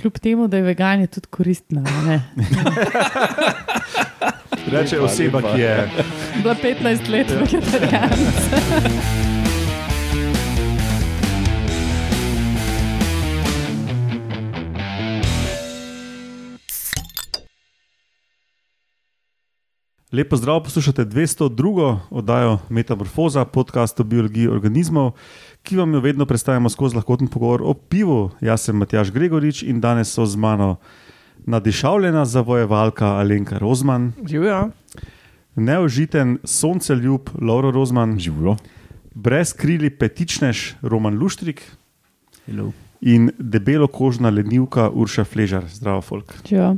kljub temu, da je vegan, je tudi koristna. Reče oseba, ki je. Bila 15 let vegetarijanca. Lepo zdrav, poslušate 202. oddajo Metamorfoza, podcast o biologiji organizmov, ki vam jo vedno predstavljamo skozi lahkoten pogovor o pivu. Jaz sem Matjaš Gregorič in danes so z mano nadišavljena zavojevalka Alenka Rozman, Živijo. neožiten sonceljub Lauro Rozman, Živijo. brezkrili petičnež Roman Luštrik Hello. in debelo kožna lenivka Urša Fležar. Zdravo, folk. Ja.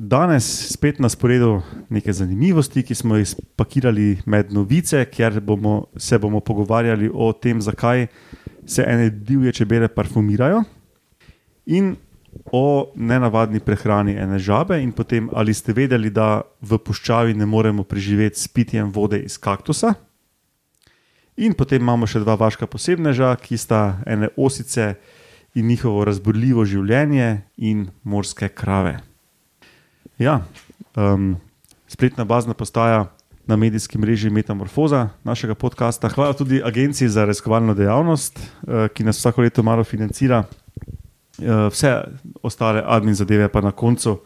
Danes spet na sporedu neke zanimivosti, ki smo jih spakirali med novice, kjer bomo, se bomo pogovarjali o tem, zakaj se ene divje čebele parfumirajo, in o nenavadni prehrani ene žabe, in potem ali ste vedeli, da v puščavi ne moremo preživeti s pitjem vode iz kaktusa. In potem imamo še dva vaška posebneža, ki sta ene osice in njihovo razburljivo življenje in morske krave. Ja, um, spletna bazna postaja na medijskem mreži Metamorfoza našega podcasta. Hvala tudi Agenciji za raziskovalno dejavnost, uh, ki nas vsako leto malo financira. Uh, vse ostale admin zadeve pa na koncu.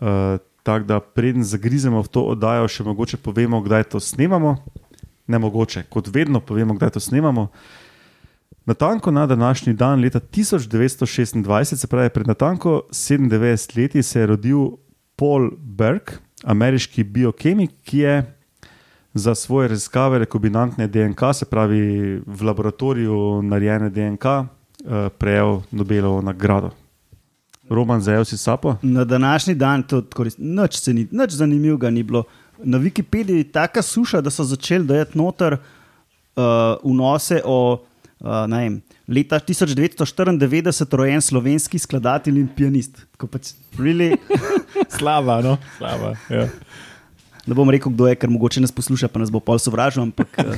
Uh, Tako da, preden zagrizemo v to oddajo, še mogoče povemo, kdaj to snemamo. Ne mogoče, kot vedno povemo, kdaj to snemamo. Natanko na današnji dan, leta 1926, se pravi pred natanko 97 leti, se je rodil Paul Berg, ameriški biokemik, ki je za svoje raziskave rekombinantne DNK, se pravi v laboratoriju narejene DNK, eh, prejel Nobelovo nagrado. Roman, zajel si sapo? Na današnji dan to korist, nič, ni, nič zanimivega ni bilo. Na Wikipediji je taka suša, da so začeli dajati noter uh, vnose o uh, ne vem, leta 1994 rojen slovenski skladatelj in pianist. Tako Pač, really, Slava, no? Slava. Ja. ne bom rekel, kdo je, ker mogoče nas posluša, pa nas bo pol sovražil, ampak uh,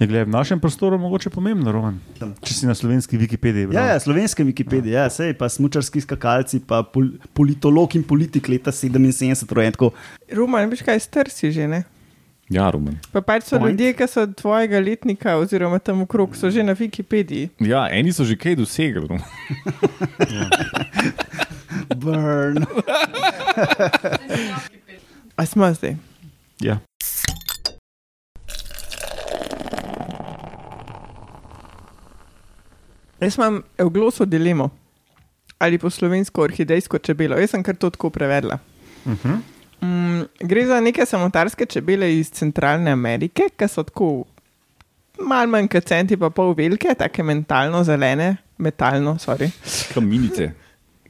Je glede, v našem prostoru mogoče pomembno, Roman. Če si na slovenski Wikipediji. bral. ja, ja, slovenske Wikipedije, ja, sej pa smučarski skakalci, pa pol, politolog in politik leta 77 rojen. Tako, Roman, veš kaj, star si že, ne? Ja, Rumen. Pa pač so Point. ljudje, ki so tvojega letnika oziroma tam okrog, so že na Wikipediji. Ja, eni so že kaj dosegli. No? burn. A smo zdaj? Ja. Jaz imam v glosu dilemo. Ali po slovensko orhidejsko čebelo. Jaz sem kar to tako prevedla. Uh -huh. Mm, gre za neke samotarske čebele iz Centralne Amerike, ki so tako malo manj kot centi, pa pol velike, tako mentalno zelene, metalno, sorry. Kaminice.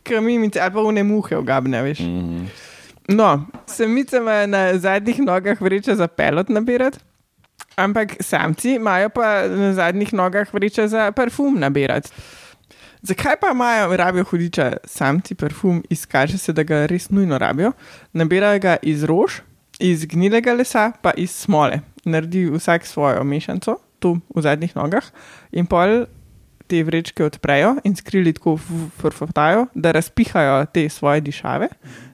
Kamimice ali pa une muhe ogabne, veš. Mm. No, samice imajo na zadnjih nogah vreče za pelot nabirati, ampak samci imajo pa na zadnjih nogah vreče za parfum nabirati. Zakaj pa imajo, rabijo hudiča samci parfum, izkaže se, da ga res nujno rabijo. Nabirajo ga iz rož, iz gnilega lesa, pa iz smole. Naredi vsak svojo mešanico, tu v zadnjih nogah, in pol te vrečke odprejo in skrili tako frfotajo, da razpihajo te svoje dišave.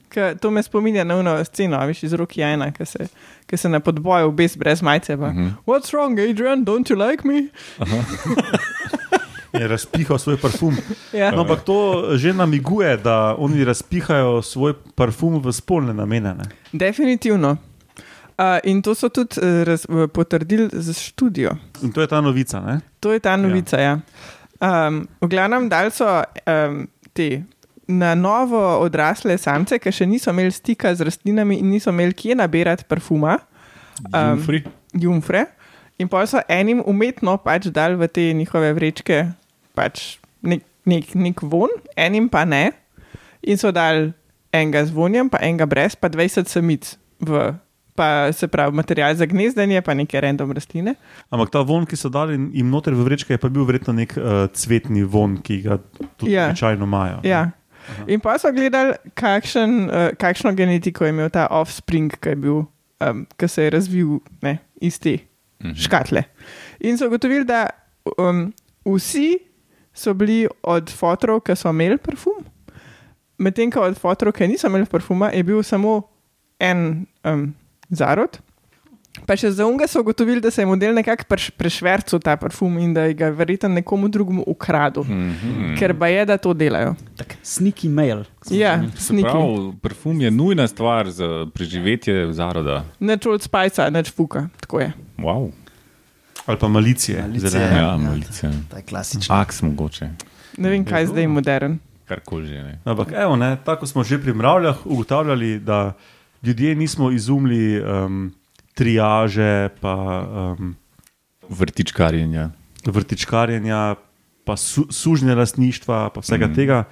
Ke, to me spominja na eno sceno, veš, iz roki ena, ki se, ki se na podboju obes brez majice. Pa, uh -huh. What's wrong, Adrian? Don't you like me? Je razpihal svoj parfum. Ja. No, ampak to že namiguje, da oni razpihajo svoj parfum v spolne namene. Ne? Definitivno. Uh, in to so tudi uh, raz, potrdili z študijo. In to je ta novica. Ne? To je ta novica. Ja. Ja. Um, v glavnem, dal so um, te na novo odrasle samce, ki še niso imeli stika z rastlinami in niso imeli kje nabirati parfuma, Um, Jumfri. jumfre. In pa so enim umetno pač dal v te njihove vrečke pač nek, nek, nek von, enim pa ne. In so dal enega z vonjem, pa enega brez, pa 20 samic v. Pa se pravi, material za gnezdenje, pa neke random rastline. Ampak ta von, ki so dali jim noter v vrečke, je pa bil verjetno nek uh, cvetni von, ki ga tudi Ja. običajno imajo. Ja. In pa so gledali, kakšen, uh, kakšno genetiko je imel ta offspring, ki, bil, um, ki se je razvil ne, iz te Mhm. škatle. In so ugotovili, da um, vsi so bili od fotorov, ki so imeli parfum. Medtem ko od fotorov, ki niso imeli parfuma, je bil samo en um, zarod. Pa še za unga so ugotovili, da se je model nekako preš, prešvercil ta parfum in da je ga verjetno nekomu drugemu ukradel, mm -hmm. ker pa je, da to delajo. Tak, sneaky mail. Ja, Se sniki. pravi, parfum je nujna stvar za preživetje zaroda. Neč od spajca, neč fuka. Tako je. Wow. Ali pa malicije. Malicije. zelene. Ja, malice. Ta je klasičen. Aks mogoče, Ne vem, kaj je zdaj modern. karkoli že. Ne. Ampak, evo, ne, tako smo že pri mravljah ugotavljali, da ljudje nismo izumili um, triaže, pa um, Vrtičkarjenja. vrtičkarjenja, pa su, sužnje lastništva, pa vsega mm. Tega.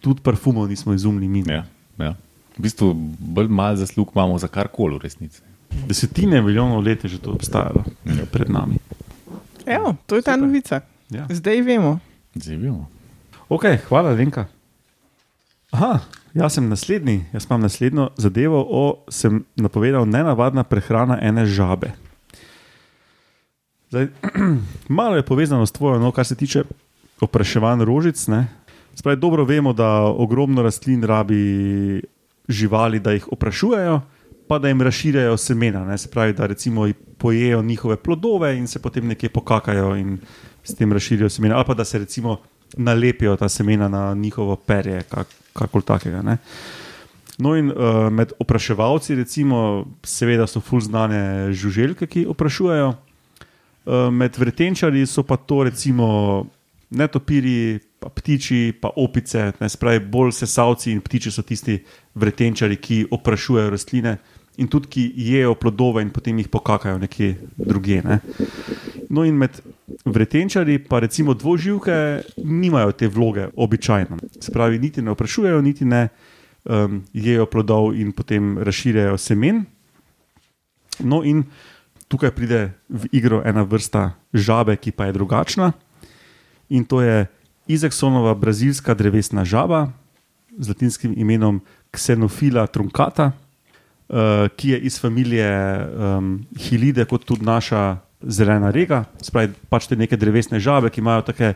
Tudi parfumov nismo izumili mi. Ja, ja. V bistvu bolj malo zaslug imamo za karkoli v resnici. Desetine milijonov let je že to obstajalo Ja. pred nami. Evo, to je ta Super. novica. Ja. Zdaj vemo. Zdaj vemo. Ok, hvala, Lenka. Aha, jaz sem naslednji, jaz imam naslednjo zadevo, o, sem napovedal nenavadna prehrana ene žabe. Zdaj, malo je povezano s tvojo, no, kar se tiče opraševanj rožic. Ne. Spravi, dobro vemo, da ogromno rastlin rabi živali, da jih oprašujejo, pa da jim razširjajo semena. Ne. Se pravi, da recimo pojejo njihove plodove in se potem nekje pokakajo in s tem razširijo semena, ali pa da se recimo nalepijo ta semena na njihovo perje, kak, kakor takega. Ne. No, in uh, med opraševalci, recimo, seveda so ful znane žuželke, ki oprašujejo. Uh, med vretenčari so pa to recimo netopiri, pa ptiči, pa opice, ne spravi bolj sesalci in ptiči so tisti vretenčari, ki oprašujejo rastline in tudi ki jejo plodove in potem jih pokakajo nekje drugje. Ne. No, in med vretenčari, pa recimo dvoživke, nimajo te vloge običajno. Se pravi, niti ne oprašujejo, niti ne um, jejo plodov in potem razširjajo semen. No, in tukaj pride v igro ena vrsta žabe, ki pa je drugačna. In to je Izeksonova brazilska drevesna žaba z latinskim imenom Xenofila truncata, uh, ki je iz familije um, Hilide, kot tudi naša zelena rega. Spravi, pač te neke drevesne žabe, ki imajo take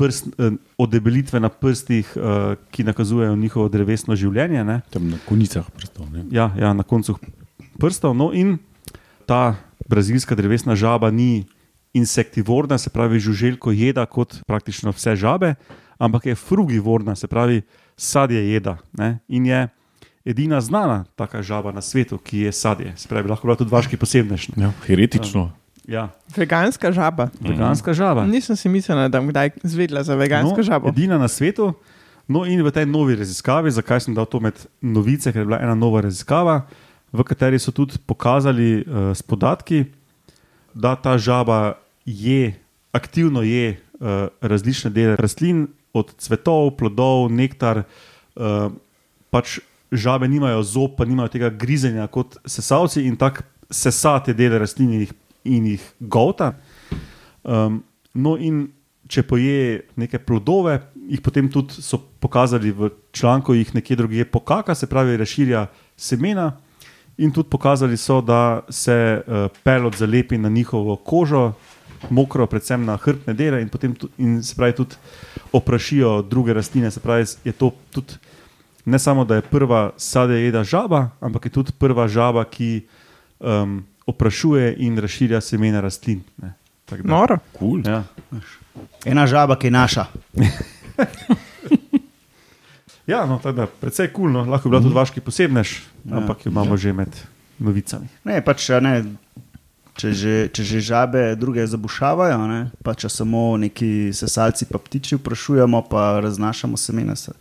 prst, eh, odebelitve na prstih, uh, ki nakazujejo njihovo drevesno življenje. Ne. Tam na konicah prstov. ne. Ja, ja, na koncu prstov. No, in ta brazilska drevesna žaba ni insektivorna, se pravi, žuželko jeda kot praktično vse žabe, ampak je frugivorna, se pravi, sadje jeda. Ne? In je edina znana taka žaba na svetu, ki je sadje. Se pravi, lahko bila tudi vaški posebnež. ne. Ja, heretično. Ja, Veganska žaba. veganska žaba. Nisem si mislila, da bom kdaj zvedela za vegansko no, žabo. Edina na svetu. No, in v tej novi raziskavi, zakaj sem dal to med novice, ker je bila ena nova raziskava, v kateri so tudi pokazali uh, s podatki, da ta žaba je, aktivno je uh, različne dele rastlin, od cvetov, plodov, nektar. Uh, pač žabe nimajo zob, pa nimajo tega grizenja kot sesalci in tako sesa te dele rastlin in jih, in jih golta. Um, no, in če poje neke plodove, jih potem tudi so pokazali v članku, jih nekje drugje pokaka, se pravi, razširja semena. In tudi pokazali so, da se uh, pelot zalepi na njihovo kožo, mokro, predvsem na hrbtne dele, in potem tu, in se pravi, tudi oprašijo druge rastline. Se pravi, je to tudi ne samo, da je prva sadje jeda žaba, ampak je tudi prva žaba, ki um, oprašuje in razširja semena rastlin. Noro. Cool. Ja. Ena žaba, ki je naša. Ja, no, da precej kul, cool, no. lahko bi bila tudi vaški posebnež, Ja. ampak jo imamo že med novicami. Ne, pač, ne, če, že, če že žabe druge zabušavajo, ne, pa če samo neki sesalci pa ptiči vprašujemo, pa raznašamo semena, se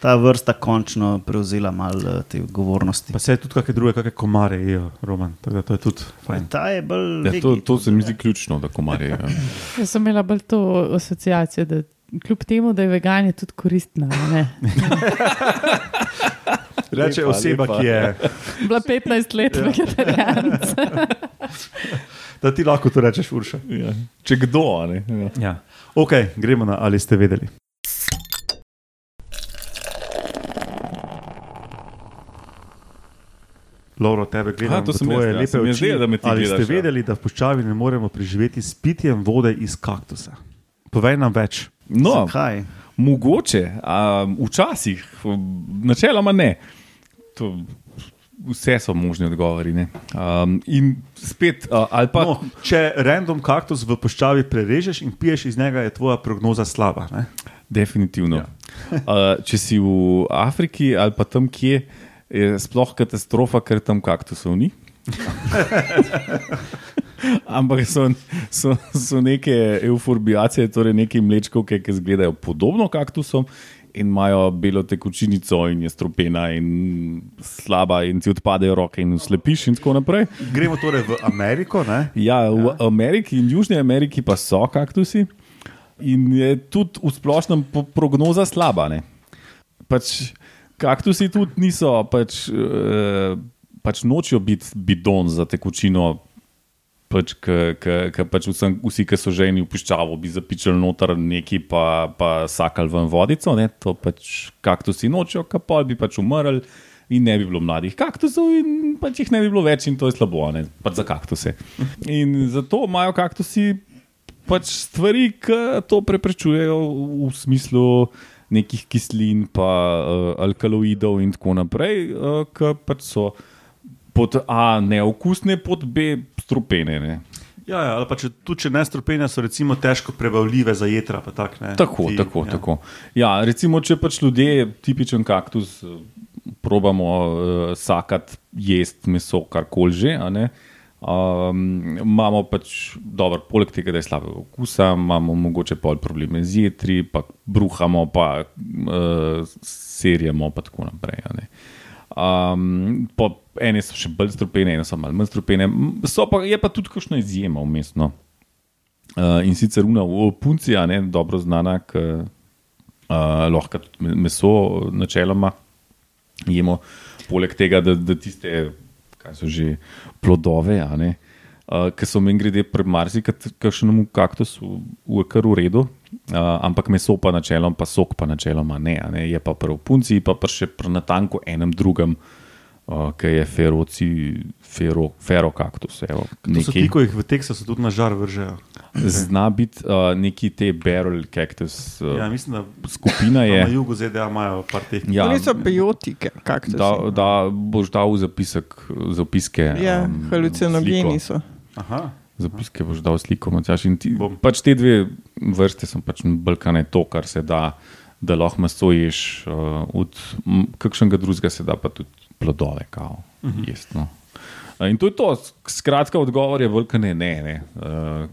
ta vrsta končno prevzela malo eh, te odgovornosti. Pa se tudi kakšne druge, kakšne komare jejo, Roman. Da to je tudi fajn. Ta je bolj. Ja, to, vegi to tudi, se mi zdi ključno, da komarje. Ja. Jaz sem imela bolj to asociacijo, da kljub temu, da je vegan, je tudi koristna. Reče Lepa, oseba, lepa. ki je, Bila 15 let vegetarijanca. da ti lahko to rečeš, Urša. Ja. Če kdo, a ne. Ja. Ja. Ok, gremo na ali ste vedeli. Loro, tebe gledam, Aha, to sem tvoje jaz, ja. lepe je oči. ti Ali gledaš, ste ja. vedeli, da v puščavi ne moremo preživeti s pitjem vode iz kaktusa? Povej nam več. No, Kaj? mogoče, um, včasih, načeloma ne. To, vse so možni odgovori. ne. Um, in spet, uh, ali pa. No, če random kaktus v puščavi prerežeš in piješ iz njega, je tvoja prognoza slaba. Ne? Definitivno. Ja. Ja. uh, če si v Afriki ali pa tam kje, je sploh katastrofa, ker tam kaktusov ni. Ampak so, so, so neke euforbijacije, torej neke mlečkovke, ki izgledajo podobno kaktusom in imajo belo tekočinico in je stropena in slaba in ti odpadejo roke in slepiš in tako naprej. Gremo torej v Ameriko. Ne? Ja, v Ameriki in Južni Ameriki pa so kaktusi in je tudi v splošnem prognoza slaba. Ne? Pač, kaktusi tudi niso, pač, eh, pač nočijo biti bidon za tekočino. Pač, k, k, k, pač vsem, vsi, ki so ženi v piščavo, bi zapičali noter neki, pa, pa sakali ven vodico. Ne? To pač kaktusi nočijo, kapol bi pač umrli in ne bi bilo mladih kaktusov, in pač jih ne bi bilo več, in to je slabo, ne pač za kaktuse. In zato imajo kaktusi pač stvari, ki to preprečujejo v smislu nekih kislin, pa uh, alkaloidov in tako naprej, uh, ki pač so pod A neokusne, pod B strupene. Ne. Ja, ja, ali pa če, tudi če ne stropene, so recimo težko prebavljive za jedra. Tak, ne. Tako, Ti- tako, ja. tako. Ja, recimo, če pač ljudje, tipičen kaktus, eh, probamo uh, sakati, jesti meso, karkoli že. ne, Um, imamo pač, dobro, poleg tega, da je slabega okusa, imamo mogoče pol probleme z jetri, pa bruhamo, pa uh, serjamo, pa tako naprej. a. Um, po, ene so še bolj strupene, ene so malo manj strupene, pa, je pa tudi kakšna izjema vmesno. Uh, in sicer una puncija, ne, dobro znana, ki uh, lahko tudi me- meso načeloma jemo, poleg tega, da, da tiste, kaj so že plodove, uh, ki so meni grede pri marsikakšnemu kaktusu v kar v redu, uh, ampak meso pa načeloma, pa sok pa načeloma ne, a ne, je pa pri punci, pa, pa še pri natanko enem drugem. Uh, ki je feroci, fero, ferokaktus. Evo, To so ti, ki jih v Teksasu tudi na žar vržejo. Zna biti uh, neki te barrel cactus. Uh, Ja, mislim, da skupina na je. jugu ZDA imajo par teh. Ja, Oni so biotike, kaktus. da, da boš dal zapisek, zapiske. Ja, um, halucinogeni so. Aha, Zapiske boš dal sliko, Matjaž. In ti, Bom. pač te dve vrste so pač balkane to, kar se da, da lahko meso ješ, uh, od kakšnega drugega se da pa tudi plodove, kao, uh Mhm. -huh. jest. No. In to je to, skratka, odgovor je vulkane ne. ne. Uh,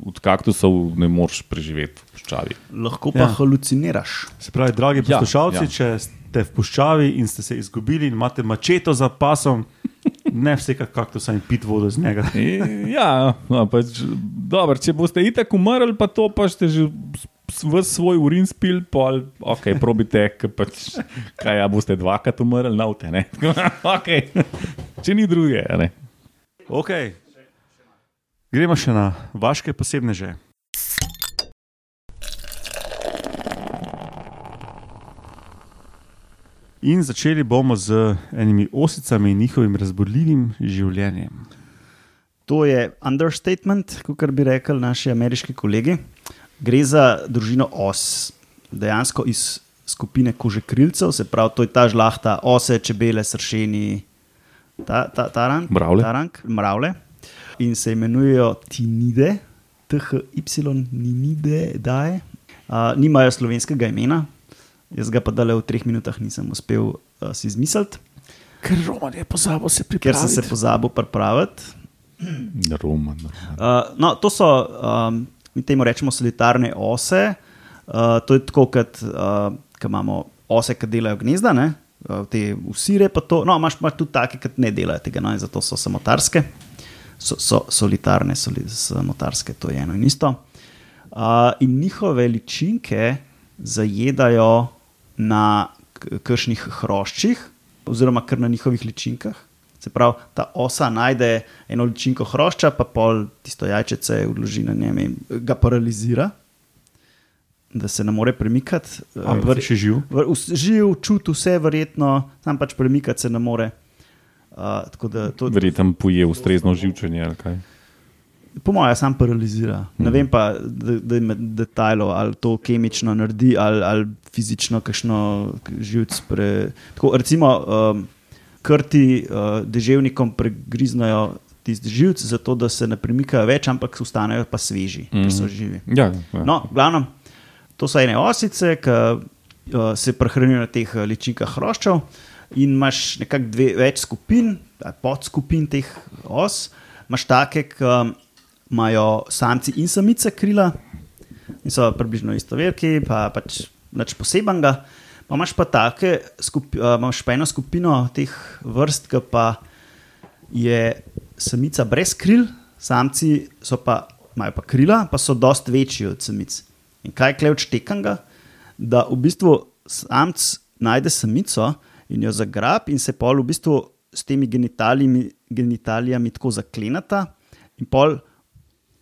od kaktusov ne moreš preživeti v puščavi. Lahko pa Ja. ja. haluciniraš. se pravi, dragi Ja, poslušalci, ja. če ste v puščavi in ste se izgubili in imate mačeto za pasom, ne vsekakor kaktusa in pit vodo z njega. I, ja, no, pač, dobro, če boste itak umrli, pa to pa ste že v svoj urin spil, pol, ok, probite, pač, kaj ja, boste dvakrat umrli, navte, ne. okay. Če ni druge, a ne. Okay. Gremo še na vaše posebne že. In začeli bomo z enimi osicami in njihovim razborljivim življenjem. To je understatement, kot bi rekli naši ameriški kolegi. Gre za družino os, dejansko iz skupine kožekrilcev, se pravi, to je ta žlahta, ose, čebele, sršeni, ta, ta, taran, Mravlje. tarank, mravlje. In se imenujejo tinide, THY, ninide, daje. Uh, nimajo slovenskega imena, jaz ga pa dale v treh minutah nisem uspel uh, si izmisliti, Ker Roman je pozabil se ker sem se pozabil pripraviti. Roman. roman. Uh, no, to so, um, mi temu rečemo, solitarne ose. Uh, to je tako, kot uh, ko imamo ose, ki delajo gnezda, ne? uh, te usire. pa To, no, imaš pa tudi take, ki ne delajo tega, no, in zato so samotarske. So, so solitarne, soli, samotarske, to je eno in isto. Uh, in njihove ličinke zajedajo na kakšnih hroščih, oziroma kar na njihovih ličinkah. Se pravi, ta osa najde eno ličinko hrošča, pa pol tisto jajčece vloži na njem in ga paralizira, da se ne more premikati. Ampak še živ. Vr- Živ, čuti vse, verjetno, sam pač premikati se ne more. Uh, tako da to, Verjetno poje ustrezno živčenje ali kaj. Po mojem, sam paralizira. Ne vem pa, da, da ima detajlov, ali to kemično naredi, ali, ali fizično, kakšno živc. Pre... Tako, recimo, um, krti uh, deževnikom pregriznajo tisti živc, zato da se ne premikajo več, ampak ostanejo pa sveži, mm -hmm. ker so živi. Ja, ja. No, glavno, to so ene osice, ki uh, se prehranijo na teh uh, ličinkah hroščev. In imaš nekako dve več skupin, podskupin teh os, imaš take, ki um, imajo samci in samice krila, in so približno isto veliki, pa pač nič posebenega. Pa imaš pa take, skupi, uh, imaš pa eno skupino teh vrst, ki pa je samica brez kril, samci pa, imajo pa krila, pa so dosti večji od samic. In kaj je klevč tekanga, da v bistvu samc najde samico in jo zagrab in se pol v bistvu s temi genitalijami, genitalijami tako zaklenata in pol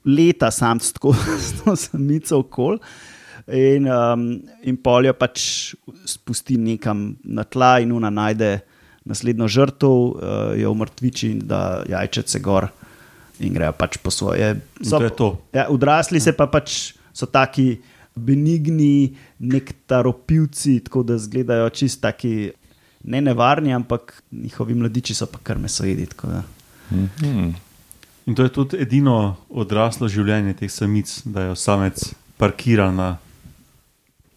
leta samc tako s to samico okoli. In, um, in polje pač spusti nekam na tla, in ona najde naslednjo žrtev, uh, jo umrtviči in da jajčece gor in grejo pač po svoje. In to je to. Ja, odrasli se pa pač so taki benigni, nektaropivci, tako da izgledajo čist taki ne nevarni, ampak njihovi mladiči so pa kar mesojedi. tako da. Mhm. In to je tudi edino odraslo življenje teh samic, da je samec parkiran na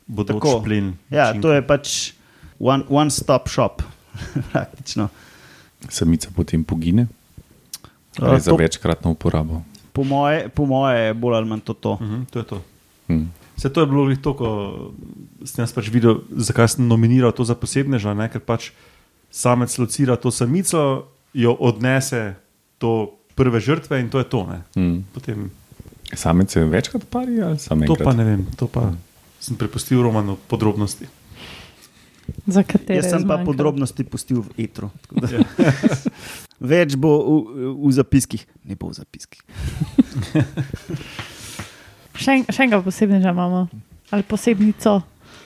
bodoč Tako. plen. Ja, učinka. to je pač one, one stop shop, praktično. Samica potem pogine. A, Ali za to- večkratno uporabo. Po moje, po moje je bolj ali manj to. to. Mhm, to je to. Hm. Vse to je bilo to, ko sem jaz pač videl, zakaj sem nominiral to za posebneža, ne? ker pač samec locira to samico, jo odnese do prve žrtve in to je to. Ne? Hm. Potem, Samice večkrat pari ali samo to enkrat? pa ne vem, to pa sem prepustil Romanu podrobnosti. Za katere Jaz sem pa zmanjka. podrobnosti pustil v etru. tako da- Več bo v, v zapiskih, ne bo v zapiskih. Še, en, še enega posebnega imamo, ali posebnico.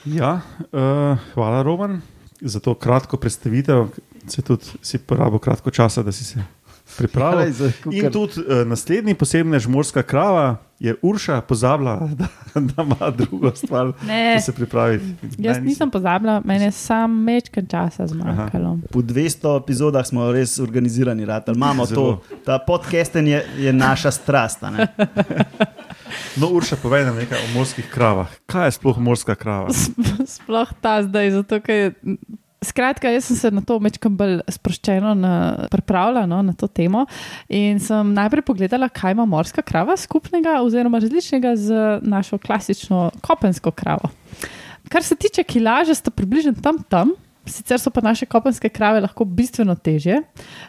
Ja, uh, hvala, Roman, za to kratko predstavitev. Se tudi si porabil kratko časa, da si se pripravil. In tudi uh, naslednji posebnež, morska krava, je Urša pozabila, da, da ima drugo stvar, Ne. da se pripravi. Jaz Ne, nisem pozabila, meni je sam mečken časa zmanjkalo. Po 200 epizodah smo res organizirani, rad. imamo Zelo. to. Ta podcast je, je naša strast. a ne. No, Urša, povej nam nekaj o morskih kravah. Kaj je sploh morska krava? Sploh ta zdaj, zato ker je. Skratka, jaz sem se na to mečkam bolj sproščeno pripravila no, na to temo in sem najprej pogledala, kaj ima morska krava skupnega oziroma različnega z našo klasično kopensko kravo. Kar se tiče kilaže, sta približno tam tam. Sicer so pa naše kopenske krave lahko bistveno težje.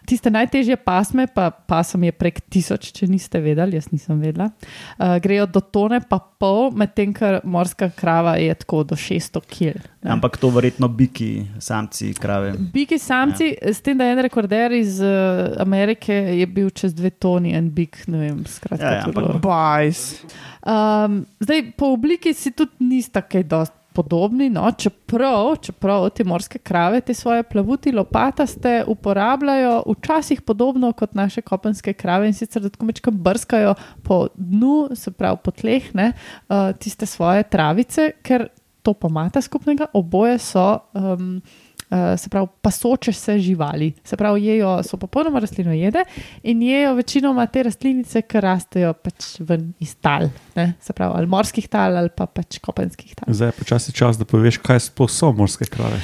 Tiste najtežje pasme, pa pasem je prek tisoč, če niste vedeli, jaz nisem vedela. Uh, grejo do tone pa pol, medtem ko morska krava je tako do 600 kg. Ampak to verjetno biki, samci, krave. Biki samci, ja. s tem, da je en rekorder iz uh, Amerike je bil čez dve toni en bik, ne vem, skratka. Ja, ja, ampak Bajs. Um, zdaj, po obliki si tudi nista kaj dosti podobni, no? čeprav, čeprav te morske krave, te svoje plavuti, lopataste uporabljajo včasih podobno kot naše kopenske krave in sicer da tako mečkam brskajo po dnu, se pravi po tleh, ne, uh, tiste svoje travice, ker to pa imata skupnega, oboje so. Um, se pravi, pasoče se živali, se pravi, jejo, so popolnoma rastlinojede in jejo večinoma te rastlinice, ki rastejo pač ven iz tal, ne? se pravi, ali morskih tal ali pa pač kopenskih tal. Zdaj je počasi čas, da poveš, kaj sploh so morske krave.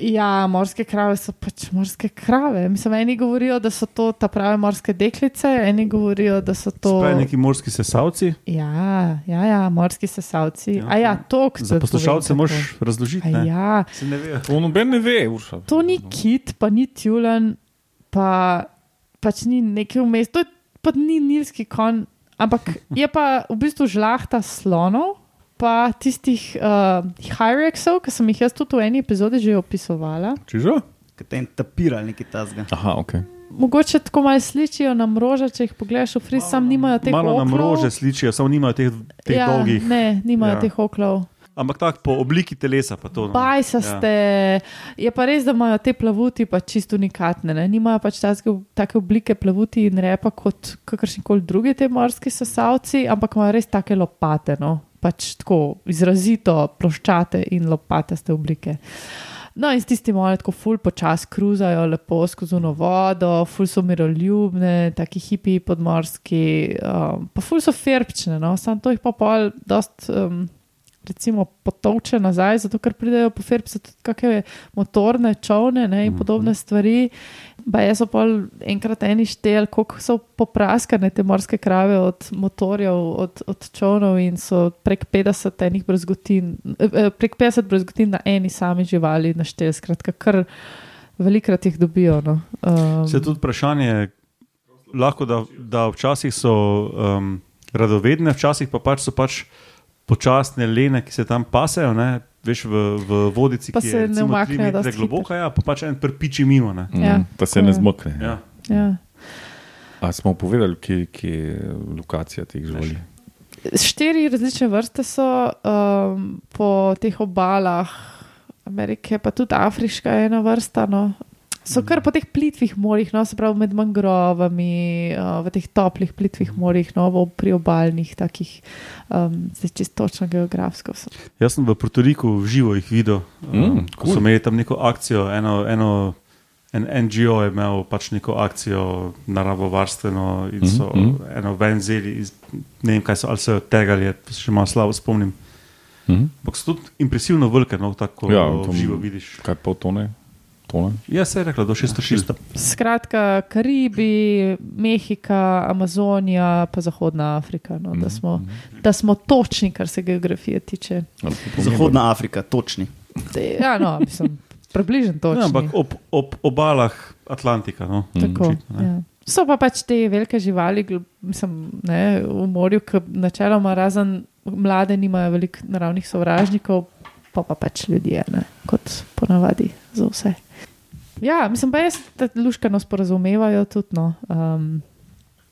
Ja, morske krave so pač morske krave. Mislim, eni govorijo, da so to ta prave morske deklice, eni govorijo, da so to. Spravi neki morski sesalci. Ja, ja, ja, morski sesalci. Ja. Ja. A ja, to, kar Za poslušalce moraš razložiti. Ne? Ja, Se ne ve. To noben ne ve, Urša. to ni kit, pa ni tjulen, pa pač ni neki vmes, to je pa ni nilski konj, ampak je pa v bistvu žlahta slonov. Pa tistih uh, Hyrexov, ki sem jih jaz tudi v eni epizodi že opisovala. Čiže? Ki te tapirali nekaj tasga. Aha, ok. Mogoče tako malo sličijo na mrože, če jih pogledaš v fris, sam nimajo teh Malo oklov. rože sličijo, samo nimajo teh, teh ja, dolgih. Ne, nimajo Ja. ja. teh oklov. Ampak tako po obliki telesa. pa To, no. Bajsaste. Je pa res, da imajo te plavuti pač čisto unikatne. Ne? Nimajo pač take, take oblike plavuti in repa kot kakršni koli drugi te morski sesalci, ampak imajo res take lopate. No? Pač tako izrazito ploščate in lopataste oblike. No, in s tistim malo tako ful počasi kruzajo, lepo skozi ono vodo, ful so miroljubne, taki hipi podmorski, um, pa ful so ferbčne, no, sam to jih pa pol dost. Um, Recimo potovče nazaj, zato ker pridejo po Ferbsu tudi kakšne motorne čovne ne, in podobne stvari. Pa jaz so pol enkrat eni štel, koliko so popraskane te morske krave od motorjev, od, od čovnov in so prek 50 enih brezgotin, eh, prek 50 brezgotin na eni sami živali naštel. Skratka, kar velikrat jih dobijo. No. Um, Se tudi vprašanje, lahko da, da včasih so um, radovedne, včasih pa pač so pač počasne lene, ki se tam pasejo. Ne? Veš, v, v vodici, Pa ki se je ne recimo, umaknejo metre dosti globoka, ja, pa pač en prpiči mimo. Ne? Mm, Ja, da se ne zmokne. Ja. ja. A smo povedali, kje, kje je lokacija teh živali? Štiri različne vrste so um, po teh obalah, Amerike, pa tudi afriška je ena vrsta. No. So kar po teh plitvih morjih, no, se pravi med mangrovami, uh, v teh toplih plitvih morjih, no, v priobalnih, takih, um, zdaj čisto točno geografsko. So. Jaz sem v Puertoriku v živo jih videl, Mm, um, ko cool. so imeli tam neko akcijo. Eno, eno, en NGO je imel pač neko akcijo naravovarstveno in so mm -hmm. mhm. eno ven vzeli, iz, ne vem kaj so, ali so jo tegali, jaz se še malo slabo spomnim. Mhm. Ampak so tudi impresivno velike, no, tako Ja, to- živo vidiš. Kaj pol tone? Tone? Ja, se je rekla, do 600 Skratka, Karibi, Mehika, Amazonija, pa Zahodna Afrika. No, da, smo, da smo točni, kar se geografije tiče. Zahodna Afrika, točni. Ja, no, mislim, približno točni. Ja, ampak ob, ob obalah Atlantika. No. Tako, očitno, ja. So pa pač te velike živali, mislim, ne, v morju, ki načeloma razen mlade nimajo veliko naravnih sovražnikov, pa pa pač ljudje, ne, kot ponavadi za vse. Ja, mislim pa jaz, da luškano sporazumevajo tudi. No. Um,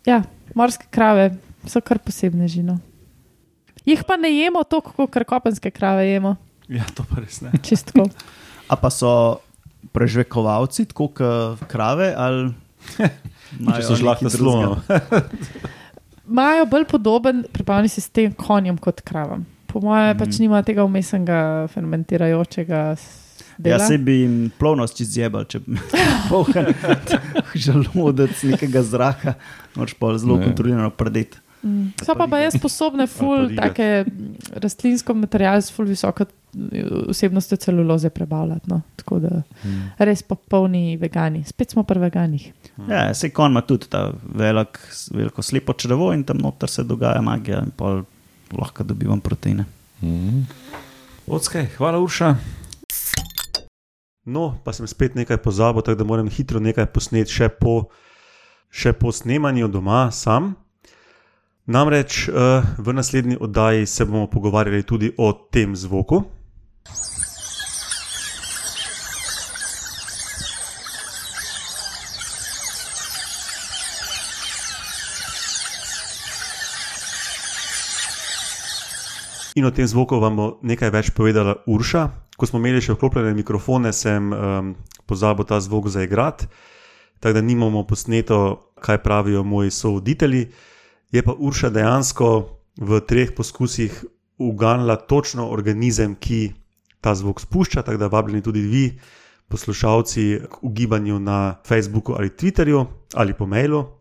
ja, morske krave so kar posebne žino. Jih pa ne jemo toliko, kot kopenske krave jemo, Ja, to pa res ne. čistko. A pa so prežvekovalci, tako kot krave, ali Če so žlahta slona. imajo bolj podoben prebavni sistem konjem kot kravam. Po mojem, mm. pač Mhm. nima tega vmesnega fermentirajočega dela. Ja, se bi jim plovnost čez zjebal, če bi polhan želodec nekega zraka, noč pa zelo Ne. kontrolirano predeti. Mm. So pa, pa jaz sposobne, ful, pa take mm, rastlinsko material s ful visoko mm, vsebnostjo celuloze prebavljati. No. Tako da res popolni vegani. Spet smo pri veganih. Ja, se kon ima tudi ta velik, veliko slepo črevo in tam noter se dogaja magija in pol lahko dobivam proteine. Mhm. Odskaj, hvala Urša. No, pa sem spet nekaj pozabil, tako da moram hitro nekaj posneti še po, še po snemanju doma sam. Namreč uh, v naslednji oddaji se bomo pogovarjali tudi o tem zvoku. In o tem zvoku vam bo nekaj več povedala Urša. Ko smo imeli še vklopljene mikrofone, sem um, pozabil ta zvok zaigrati, tako da nimamo posneto, kaj pravijo moji sovoditelji. Je pa Urša dejansko v treh poskusih uganila točno organizem, ki ta zvok spušča, tako da vabljeni tudi vi, poslušalci, k ugibanju na Facebooku ali Twitterju ali po mailu.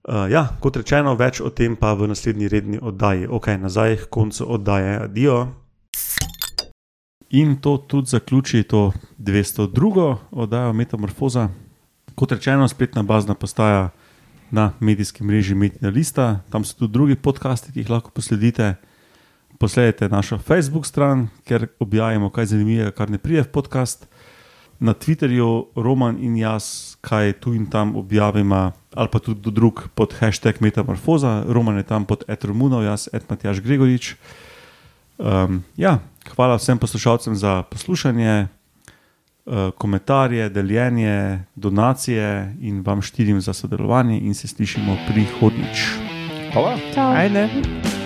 Uh, ja, kot rečeno, več o tem pa v naslednji redni oddaji. Ok, nazaj k koncu oddaje, adijo. In to tudi zaključi to 202. oddajo Metamorfoza. Kot rečeno, spletna bazna postaja na medijskem mreži Metina Lista, tam so tudi drugi podcasti, ki jih lahko posledite. Posledite našo Facebook stran, ker objavimo kaj zanimivega, kar ne prije v podcast. Na Twitterju Roman in jaz, kaj tu in tam objavimo, ali pa tudi do drug pod hashtag Metamorfoza, Roman je tam pod Etromunov, jaz Edmatjaš Gregorič. Um, ja, hvala vsem poslušalcem za poslušanje, uh, komentarje, deljenje, donacije in vam štirim za sodelovanje in se slišimo prihodnič. Hvala. Čau. Ajde.